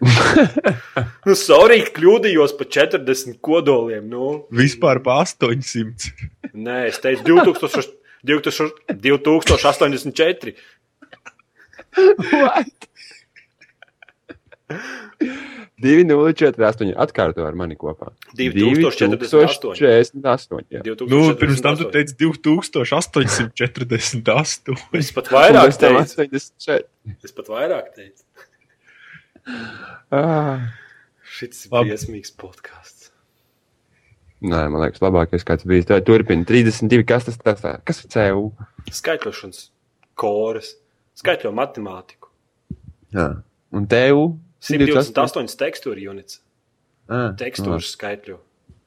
*laughs* nu, sorry, kļūdījos pa 40 kodoliem. Nu. Vispār pa 800. Nē, es teicu 2000, 2000, 2084. 2048. Atkārto ar mani kopā. 2048. 2048. jā. 2048. Nu, pirms tam tu teici 2848. Es pat vairāk teicu. 84. Es pat vairāk teicu. Ah. Šis ir briesmīgs podkāsts. Nē, man liekas, labākais, kāds bijis. Tā turpina 32. Kas tas ir? Kas ir CU? Skaitļošanas koras, skaitļo matemātiku. Jā. Un TU? 128 tekstūra units. Ah, Tekstūras skaitļo.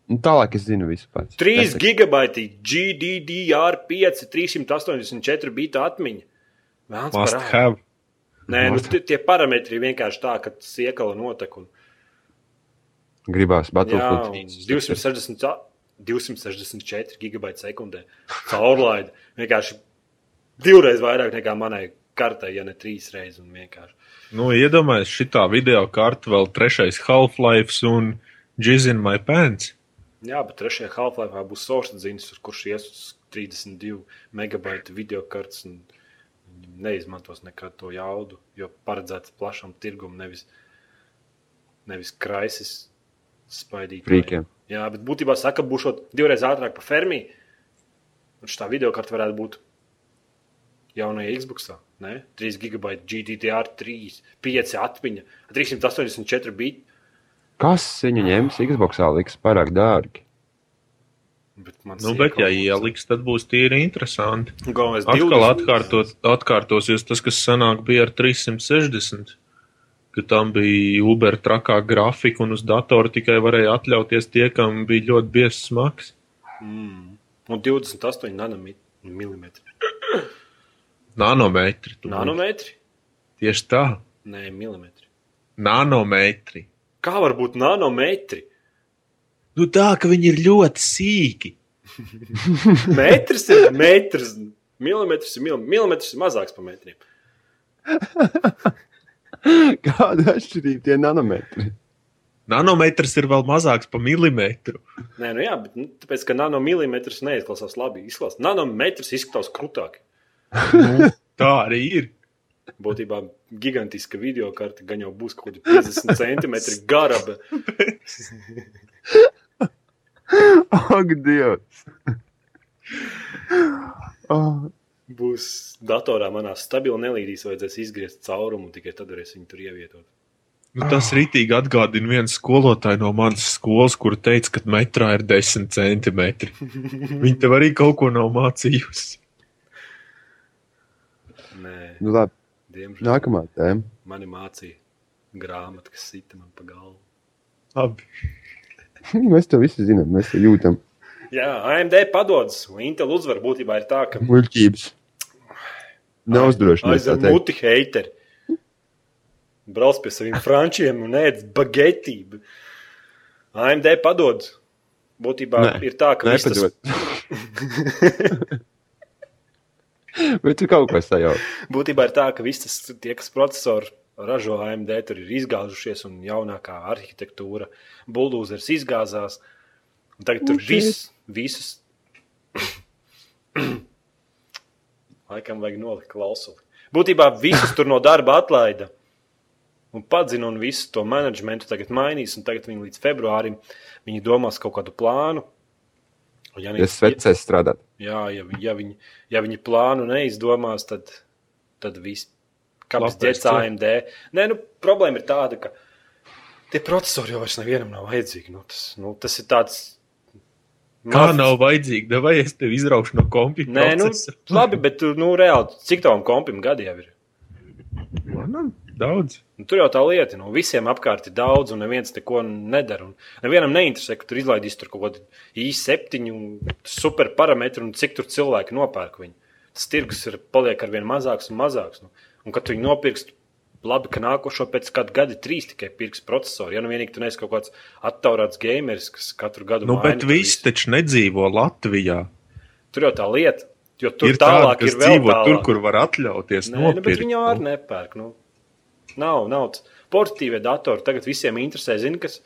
Un tālāk es zinu visu pats. 3 Tas ir- gigabaiti GDDR5 384 bita atmiņa. Vēlns Must have. Nē, nu, tie tie parametri ir vienkārši tā, ka siekala notek. Un, Gribās Battlefield. un 260, 264 gigabaiti sekundē. Caurlaidi. Vienkārši divreiz vairāk nekā manai kartei, ja ne trīs reizes. un vienkārši. Nu, iedomājieties, šitā video karta vēl trešais Half-Life un Jizz in my pants. Jā, bet trešajā Half-Life būs source dzinis, kurš ies uz 32 megabaitu video kartes un neizmantos nekad to jaudu, jo paredzēts plašam tirgumam, nevis, nevis kraisis spaidīt. Frīkiem. Jā, bet būtībā saka, būšot divreiz ātrāk par fermī. Un šī video karta varētu būt jaunajā Xbox. 3 gigabaita GDDR 3, 5 atmiņa, 384 biti. Kas viņu ņems? Xbox liks pārāk dārgi. Bet, man Nu, bet, ja ieliks, tad būs tīri interesanti. Galvenais Atkal 20. atkārtot, atkārtosies tas, kas senāk bija ar 360. Ka tam bija Uber trakā grafika, un uz datora tikai varēja atļauties tie, kam bija ļoti biezs smags. Mm. Un 28 *clears throat* nanometri. Nanometri. Nanometri? Tieši tā. Nē, milimetri. Nanometri. Kā var būt nanometri? Nu tā, ka viņi ir ļoti sīki. *laughs* Metrs ir metrs. Milimetrs ir, mil... milimetrs ir mazāks par metriem. *laughs* Kāda atšķirība tie nanometri? Nanometrs ir vēl mazāks par milimetru. Nē, nu jā, bet nu, tāpēc, ka nanomilimetrs neizklausās labi. Izklausās. Nanometrs izskatās krūtāk. Nu, tā arī ir. Būtībā gigantiska video karte gan jau būs kaut kāda 50 centimetri gara. Bet... *laughs* Ak, Dievs! oh, *laughs* Būs datorā manā stabili nelīdīs, vajadzēs izgriezt caurumu, un tikai tad varēs viņu tur ievietot. Nu, tas rītīgi atgādina vienu skolotāju no manas skolas, kur teica, ka metrā ir 10 centimetri. *laughs* Viņa tev arī kaut ko nav mācījusi. Nē, nu labi, diemžēl. nākamā tēma. Mani mācīja grāmata, kas sita man pa galvu. Labi. *laughs* Mēs to visu zinām, mēs to jūtam. Jā, AMD padodas. un Intel uzvar būtībā ir tā, ka Muļķības. Neuzdrošināts. tā aizver teikt. muti heiteri. Brauc pie saviem frančiem un ēd bagetību. AMD padodas. Būtībā Nē, ir tā, ka viss tas, Nepadod. *laughs* Bet tu kaut ko sajauc. būtībā ir tā, ka viss tas, tie, kas procesori ražo AMD, tur ir izgāzušies un jaunākā arhitektūra, buldūzers izgāzās. Un tagad tur viss, visus. *clears throat* Laikam vajag nolikt klausuli. Būtībā visus tur no darba atlaida. Un padzina, un visu to menedžmentu tagad mainīs. un Tagad viņi līdz februārim viņi domās kaut kādu plānu. Un Ja, Es vecais strādāt. Jā, ja, ja, viņi, ja viņi plānu neizdomās, tad, tad viss kāpēc ģērbs AMD. Nē, nu, problēma ir tāda, ka tie procesori jau vairs nevienam nav vajadzīgi. Nu, tas, nu, tas ir tāds. Kā mazs- nav vajadzīgi, vai es tevi izraušu no kompīta? Nē, nu, labi, bet nu, reāli, cik tavam kompim gadi jau ir? Manam daudz. Nu, tur jau tā lieta, nu, visiem apkārt ir daudz, un neviens neko nedara. Nevienam neinteresē, ka tur izlaidīs tur kaut kādu i7, super parametru, un cik tur cilvēki nopērk viņu. Tas tirgus ir paliek ar vien mazāks un mazāks. Nu. Un, kad tu viņu nopirksi, labi, ka nākošo pēc kāda gada trīs tikai pirks procesori. Ja nu vienīgi tu neesi kaut kāds attaurāts gameris, kas katru gadu Nu, maina bet viss taču nedzīvo Latvijā. Tur jau tā lieta. Jo tur ir tālāk tādi, ir vēl dzīvo tālāk. tur, kur var atļauties Nē, nu, bet nopirkt. viņi jau arī nepērk. Nu. Nav, nav. tas. Portatīvie datori tagad visiem interesē, zina, kas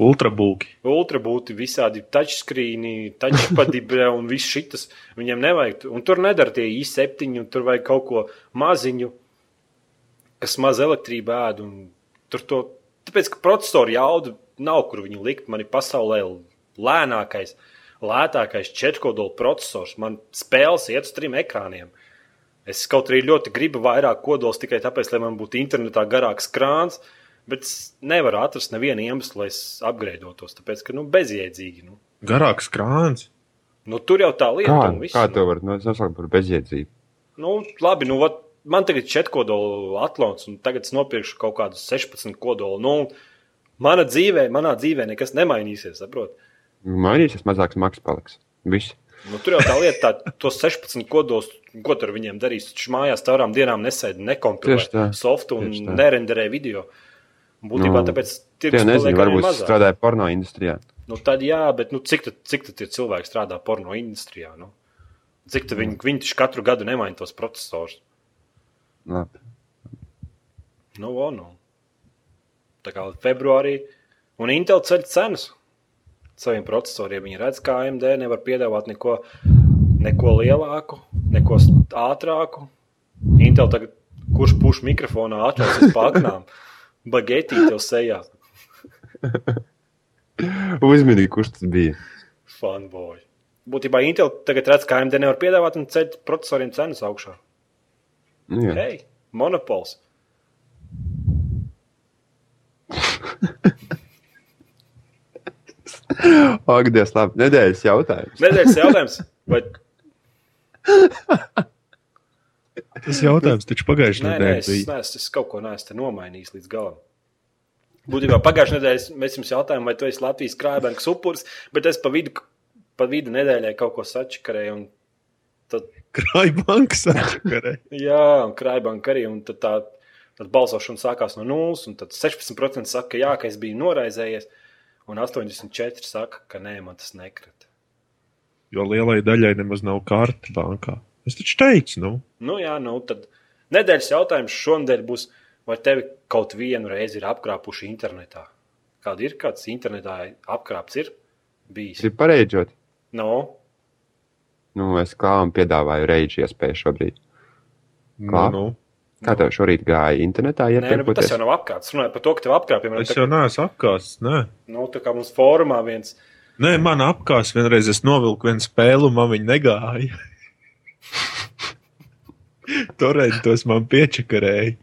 Ultrabūki. ultrabūti, visādi touchscreen, touchpadi *laughs* un viss šitas. Viņiem nevajag. Un tur nedara tie i7, un tur vajag kaut ko maziņu, kas maz elektrību ēd. un Tur to, tāpēc, ka procesoru jaudu nav, kur viņu likt. Man ir pasaulē lēnākais, lētākais četrkodolu procesors. Man spēles iet uz trim ekrāniem. Es kaut arī ļoti gribu vairāk kodols tikai tāpēc, lai man būtu internetā garāks krāns. Bet es nevaru atrast nevienu iemeslu, lai es apgraidotos. Tāpēc, ka nu, bezjēdzīgi. Nu. Garāks krāns. Nu, tur jau tā lieta Kā, un viss. kā nu. to var nosaukt par bezjēdzību? Nu, labi, nu, vat, man tagad ir 4 kodolu atlants, un tagad es nopirkšu kaut kādus 16 kodolu. Nu, mana dzīvē, manā dzīvē nekas nemainīsies, saprot? Mainīsies, mazāks maksas paliks. Viss. Nu, tur jau tā lieta, tā, tos 16 kodolus, ko tur viņiem darīs. Viņš mājās taurām dienām nesēdi, nekompilē softu un nerenderē video. Būtībā Nu, tāpēc tirgus nezinu, varbūt mazāk. strādāja porno industrijā. Nu, tad jā, bet nu, cik, tad, cik tad ir cilvēki strādā porno industrijā? Nu? Cik tad viņi, viņi taču katru gadu nemaina tos procesorus? Labi. Nu, o, nu. Tā kā februārī, un Intel ceļ cenas saviem procesoriem. Viņi redz, ka AMD nevar piedāvāt neko, neko lielāku, neko ātrāku. Intel tagad, kurš puš mikrofonā atrastas paknām, *laughs* bagetī tev sejā. *laughs* Uzmanīgi, kurš tas bija. Fanboy. Būtībā Intel tagad redz, ka AMD nevar piedāvāt un ceļ procesoriem cenas augšā. Nu, jā. Hei, monopols. Ak, Dievs, labi. Nedēļas jautājums. Nedēļas jautājums. Vai Tas jautājums taču pagājušajā Nē, nē, nedēļā es, bija. neesmu, es kaut ko neesmu te nomainījis līdz galam. Būtībā pagājušajā nedēļā mēs jums jautājām, vai tu esi Latvijas krājbankas upuris, bet es pa vidu, pa vidu nedēļai kaut ko sačakarēju. un Tad, *laughs* Krājbankas atšakarē. jā, un krājbanka arī. Un tad tā tad balsošana sākās no nulles, un tad 16% saka, ka jā, ka es biju noraizējies, un 84% saka, ka nē, man tas nekrita. Jo lielai daļai nemaz nav karta bankā. Es taču teicu, nu, Nu, jā, nu, tad nedēļas jautājums šonadēļ būs, vai tevi kaut vienu reizi ir apkrāpuši internetā? Kāda ir kāds internetā apkrāps ir bijis? Gribu pareidžot. No, Nu, es klāvam piedāvāju reidžu iespēju šobrīd. nu, Kā? nu. Kā tev šorīt gāja internetā? Nē, nu, bet tas jau nav apkārts. Runāju par to, ka tev apkrāpjam. Es jau neesmu apkāsts. Nē. Nu, tā kā mums fórumā viens. Nē, man apkāsts vienreiz es novilku vienu spēli, un man viņa negāja. *laughs* Torrentos man piečakarēja.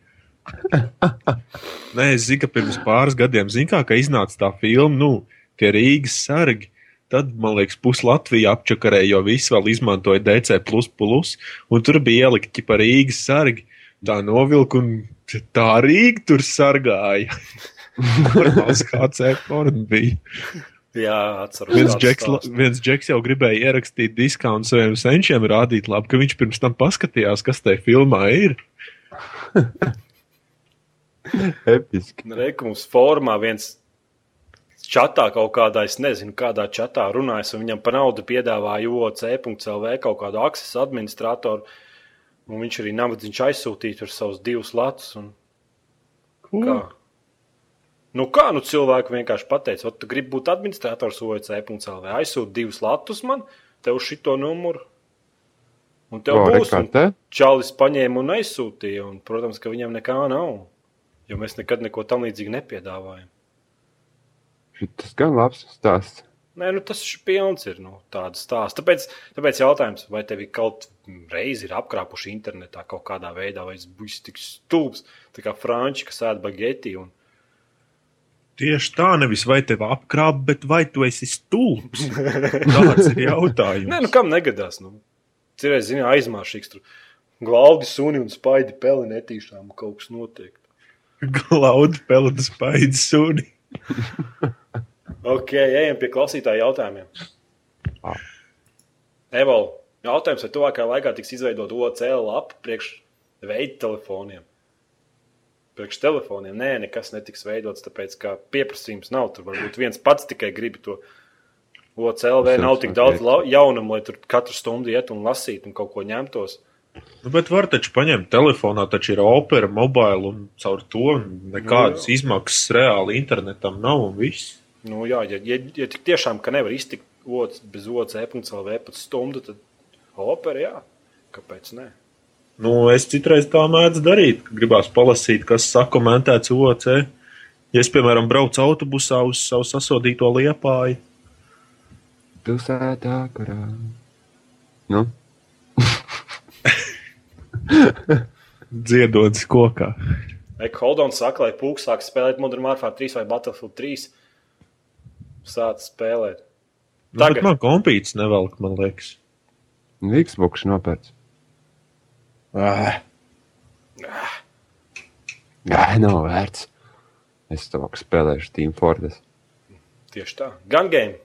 Nē, es zinu, ka pirms pāris gadiem, zinu, kā, ka iznāca tā filma, nu, tie Rīgas sargi. Tad, man liekas, pusi Latvija apčakarēja, jo visi vēl izmantoja DC, un tur bija ielikti pa Rīgas sargi. Tā novilka, un tā Rīga tur sargāja. *laughs* Normāls kāds e-porn bija. Jā, atceros. Viens džeks, viens džeks jau gribēja ierakstīt diskontu saviem senčiem, rādīt, labi, ka viņš pirms tam paskatījās, kas tajā filmā ir. Episki. Reikums Nu, mums formā viens čatā kaut kādā, es nezinu, kādā čatā runājas, un viņam par naudu piedāvāja OC.CLV kaut kādu aksesu administratoru. Un viņš arī nabadzīgs aizsūtīja tur savus divus latus. Un... Kā? Nu, kā nu cilvēku vienkārši pateica, tu gribi būt administrators OC.CLV, aizsūti divus latus man, tev šito numuru. Un tev O, būs. Un te? Čalis paņēma un aizsūtīja. Un, protams, ka viņam nekā nav. Jo mēs nekad neko tam līdzīgu nepiedāvājam. Tas gan labs stāsts. Nē, nu tas ir pilns ir nu, tādu stāstu. Tāpēc, tāpēc jautājums, vai tev kaut reizi ir apkrāpuši internetā kaut kādā veidā, vai es būšu tik stulbs, tā kā franči, kas ēd bageti. Un... Tieši tā, nevis vai tev apkrāp, bet vai tu esi stulbs? *laughs* Tāds ir jautājums. Nē, nu kam negadās? Nu, Cerēs, zini, aizmāršīgs tur. Glaudi suni un spaidi peli netīšām kaut kas notiek. Glauda pelna spaidu suni. *laughs* Ok, ejam pie klausītāju jautājumiem. Evolūcija. Jautājums, vai tuvākajā laikā tiks izveidota OCL lapa priekš veidu telefoniem? Priekš telefoniem nē, nekas netiks veidots, tāpēc ka pieprasījums nav. Tur varbūt viens pats tikai grib to. OCLV nav tik daudz jaunumu, lai tur katru stundu iet un lasītu un kaut ko ņemtos. Nu, bet var taču paņemt telefonā, taču ir opera, mobila un caur to nekādas Nu, jā. izmaksas reāli internetam nav un viss. Nu, jā, ja, ja, ja tik tiešām ka nevar iztikt ots, bez OCLV pat stundu, tad opera, jā, kāpēc ne? Nu, es citreiz tā mēdzu darīt, ka gribās palasīt, kas sakomentēts OC. Ja es, piemēram, braucu autobusā uz savu sasodīto liepāju, Pilsētā, kurā. Nu, *laughs* dziedodas kokā. Eka Holdons saka, lai pūks sāk spēlēt Modern Warfare 3 vai Battlefield 3. Sāc spēlēt. Nu, Tagad. man kompīts nevelk, man liekas. Xbox nopērts. Ā, Jā, nav vērts. Es to spēlēšu Team Fortress. Tieši tā. Gun game.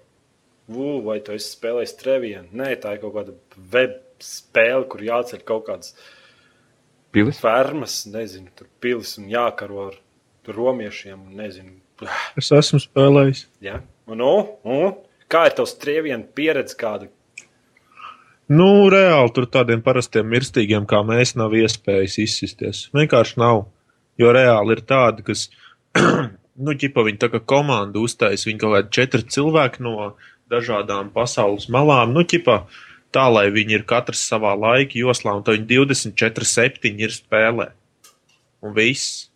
Vū, vai tu esi spēlējis Trevienu? Nē, tā ir kaut kāda web spēle, kur jāceļ kaut kādas Pilis? fermas, nezinu, tur pilis un jākaro ar tur romiešiem. Nezinu. Es esmu spēlējis. Ja? Un, nu, un, kā ir tavs Trevienu pieredze kāda? Nu, reāli tur tādiem parastiem mirstīgiem kā mēs nav iespējas izsisties. Vienkārši nav. Jo reāli ir tādi, kas, *clears throat* nu, ģipa viņi tā kā komanda uztais, viņi kaut kādi četri cilvēki no dažādām pasaules malām, nu, ģipa tā, lai viņi ir katrs savā laika joslā, un tad viņi 24, 7 ir spēlē. Un viss.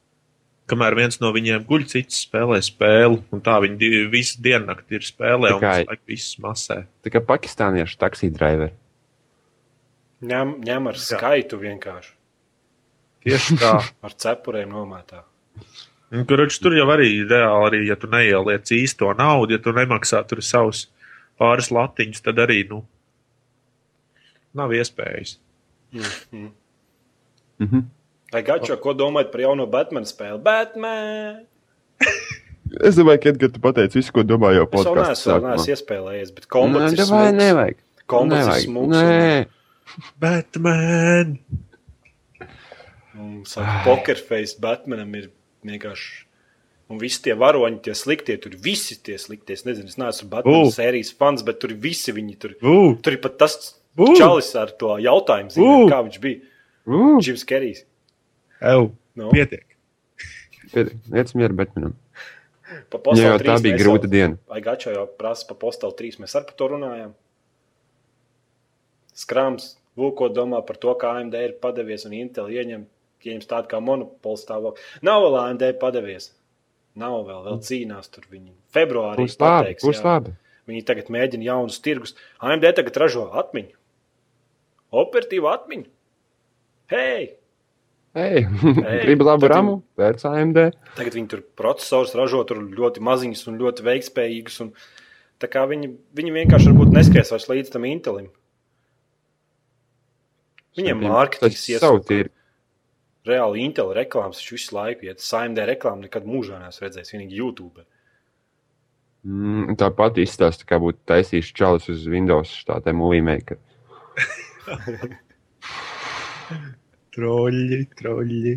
Kamēr viens no viņiem guļ, cits spēlē spēli, un tā viņi di- visu diennakti ir spēlē, un visu laiku viss masē. Tā kā pakistāniešu taksī driveri. Ņem, ņem ar skaitu vienkārši. Tieši tā. *laughs* Ar cepuriem nomētā. Kurš tur jau arī reāli, arī, ja tu neieliec īsto naudu, ja tu nemaksā tur savus pāris latiņus, tad arī, nu, nav iespējas. Mm. Mhm. Vai Gačo, ko domājat par jauno Batman spēli? Batman! Es domāju, ka, Edgar, tu pateici visu, ko domāju jau Es vēl podkāstā. neesmu, vēl neesmu iespēlējies, bet kombats ir Nē, vai smūgs. nevajag. Kombats ir Nevajag. smūgs. Nē, Batman! Un, saka, pokerface Batmanam ir vienkārši. Un visi tie varoņi, tie sliktie, tur visi tie sliktie. Es nezinu, es neesmu Batman U. sērijas fans, bet tur visi viņi tur. Ugh! Tur ir pat tas U. čalis ar to jautājumu, zinu, U. kā viņš bija. uh, Džims Kerijs. Ew! No. Pietiek! Iet mieru Batmanam. Pa Jā, Postal jau tā 3 bija grūta jau- diena. Vai Gačo jau prasa par Postal 3? Mēs arī par to runājām. Skrāms, Vūko domā par to, kā AMD ir padevies un Intel ieņem, ieņems tādu kā monopolu stāvokli. Nav vēl AMD padevies. Nav vēl, vēl cīnās tur viņi. Februārī Būs labi, pateiks, būs jā. labi. Viņi tagad mēģina jaunus tirgus. AMD tagad ražo atmiņu. Operatīvu atmiņu. Hei! Ei, Ei, *laughs* gribi labu ramu? Vērts AMD. Tagad viņi tur procesors ražo tur ļoti maziņus un ļoti veiktspējīgus. Un, tā kā viņi, viņi vienkārši varbūt neskries vairs līdz tam Intelim. Viņiem mārketings tirgu. Reāli Intel reklāmas viņš visu laiku iet. AMD reklāmu nekad mūžā neesmu redzējis. Vienīgi YouTube. Mm, Tāpat izstāsta, kā būtu taisījis čalis uz Windows štātē movie maker. *laughs* *laughs* Troļļi, troļļi.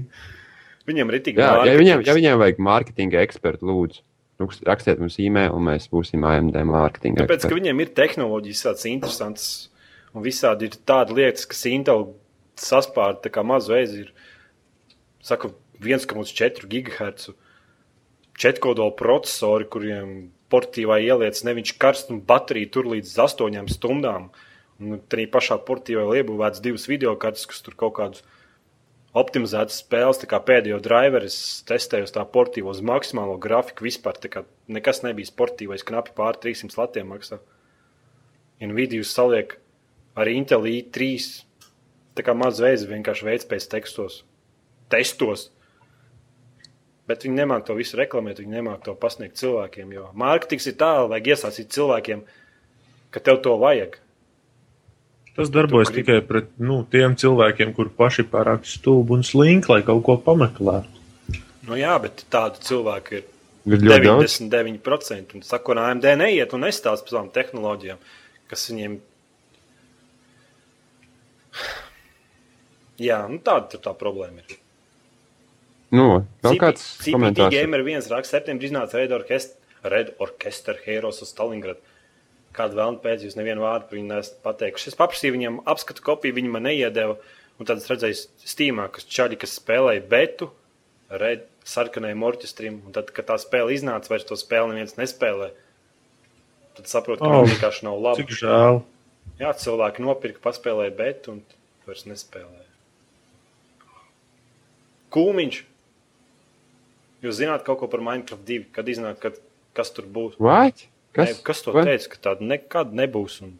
Viņiem ir tik Jā, ja viņiem, ja viņiem vajag mārketinga ekspertu, lūdzu, rukst- rakstiet mums e-mail, un mēs būsim AMD mārketinga Tāpēc, ka eksperti. viņiem ir tehnoloģijas tāds interesants, un visādi ir tādas lietas, kas Intel saspārda tā kā mazu ezi. Ir, saka, 1,4 GHz četrkodola procesori, kuriem portīvā ieliec neviņš karsts un baterija tur līdz 8 stundām. Un arī pašā portīvā ir iebūvēts divas video kartes, kas tur kaut kādus optimizētas spēles, pēdējo driveru es testēju uz tā portīvo uz maksimālo grafiku vispār. Nekas nebija sportīvais, knapi pār 300 latiem maksā. Nvidia saliek ar Intel i3. Tā kā maz veids vienkārši veids pēc tekstos, testos. Bet viņi nemāķi to visu reklamēt, viņi nemāķi to pasniegt cilvēkiem. Jo mārketings ir tālu, vajag iesaistīt cilvēkiem, ka tev to vajag. Tas darbojas gribi- tikai pret nu, tiem cilvēkiem, kur paši pārāk stulbi un slinki, lai kaut ko pameklētu. Nu, jā, bet tādu cilvēku ir Ir ļoti daudz. 99%. Un saka, ka AMD neiet un nestāsta par savām tehnoloģijām, kas viņiem. *sighs* Jā, nu tāda tur tā problēma ir. Nu, vēl kāds CPT komentārs? Gamer viens raksts, septembrī iznāca Red Orchestra, Red Orchestra Heroes uz Stalingradu. Kādu vēlnu pēc jūs nevienu vārdu par viņu nesat pateikuši. Es paprasīju viņam apskatu kopiju, viņi man neiedeva. Un tad es redzēju Steamā, kas čaļi, kas spēlēja betu, Red sarkanajam orķestrim. Un tad, kad tā spēle iznāca, vairs to spēli neviens nespēlē. Tad saprotu, ka oh, vienkārši nav labi. Cik žēl. Jā, cilvēki nopirka, paspēlēja betu un vairs nespēlēja. Kūmiņš. Jūs zināt kaut ko par Minecraft 2, kad iznāk, kad, kas tur būs? What? Kas, ne, kas to Vai? teica, ka tāda nekad nebūs? Un,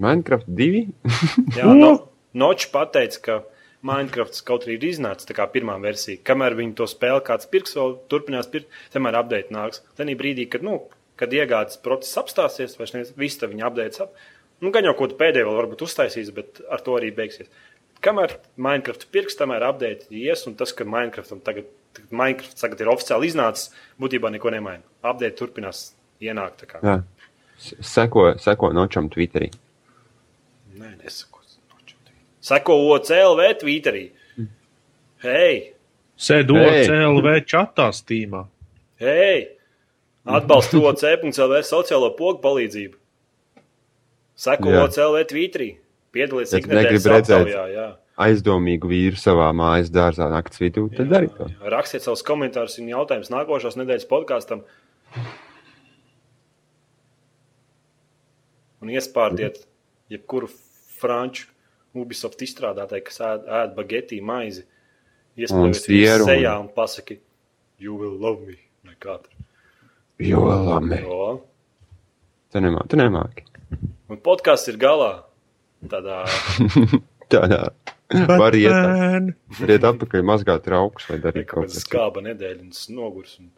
Minecraft 2? *laughs* jā, no, Nočs pateica, ka Minecraft kaut arī ir iznācis tā kā pirmā versija. Kamēr viņi to spēli kāds pirks, vēl turpinās pirkt, tomēr update nāks. Tad brīdī, kad, nu, kad iegādes process apstāsies, vai ne, viss viņa update ap. Nu, gan jau kaut ko pēdējo varbūt uztaisīs, bet ar to arī beigsies. Kamēr Minecraft pirks, tamēr update ies, un tas, ka Minecraftam tagad, tagad, Minecraft tagad ir oficiāli iznācis, būtībā neko nemaina. Update turpinās ienākt. Jā. Seko, seko nočam Twitterī. Nē, nesako. Seko OCLV Twitterī. Hei! Sēdu hey. OCLV čatā stīmā. Hei! Atbalstu OCLV sociālo pogu palīdzību. Seko OCLV Twitterī. Piedalīties ikdienas aptaujā. Jā. Aizdomīgu vīru savā mājas dārzā naktas vidū, tad jā, dari to. Jā. Rakstiet savus komentārus un jautājumus nākošās nedēļas podkāstam. Un iespārdiet jebkuru franču Ubisoft izstrādātāju, kas ēd, ēd bagetī maizi. Iespējams, viņu sejā un pasaki, you will love me. Nekā tur. You will love me. Jo. Tu nemāki. Tu nemāki. Un podkāsts ir galā. Tādā. *laughs* Tādā. Var iet, var iet atpakaļ, mazgāt traukus vai darīt kaut ko tādu. Skāba nedēļa un nogurs. Un...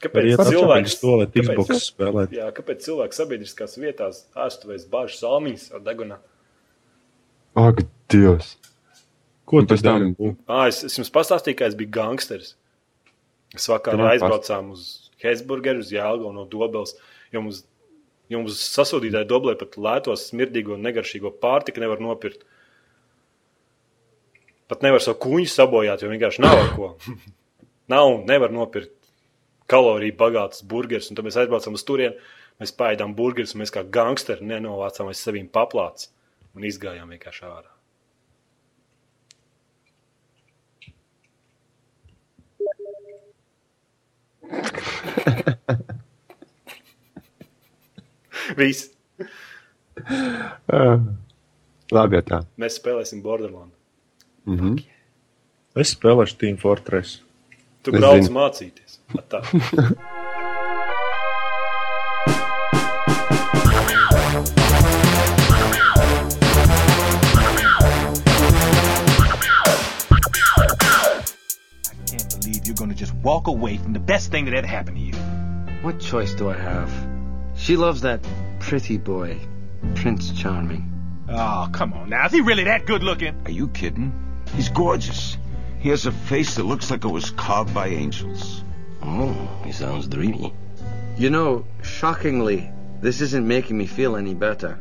Kāpēc cilvēks to Xbox spēlēt? Jā, kāpēc cilvēks sabiedriskās vietās āstuvēs bāžu salmiņas ar degunā? Ak, Dievs! Ko tas dara? Ah, es, es jums pastāstīju, ka es biju gangsteris. Es vakarā aizbraucām uz Hesburgeru, uz Jālgaunu no Dobels, jo mums Jums sasūtītāji doblē pat lētos, smirdīgo un negaršīgo pārtiku nevar nopirkt. Pat nevar savu kuņu sabojāt, jo vienkārši nav ko. *laughs* nav, nevar nopirkt kaloriju bagātas burgerus. Un tad mēs aizbraucam uz turieni, mēs pēdām burgerus, un mēs kā gangsteri nenovācām aiz saviem paplāts un izgājām vienkārši ārā. Viss. Uh, labi, tā. Mēs spēlēsim Borderlands. Mm -hmm. Es spēlēšu Team Fortress. Tu es brauc zinu. mācīties. Tā. You're going to just walk away from the best thing that ever happened to you. What choice do I have? She loves that pretty boy, Prince Charming. Oh, come on now. Is he really that good looking? Are you kidding? He's gorgeous. He has a face that looks like it was carved by angels. Oh, he sounds dreamy. You know, shockingly, this isn't making me feel any better.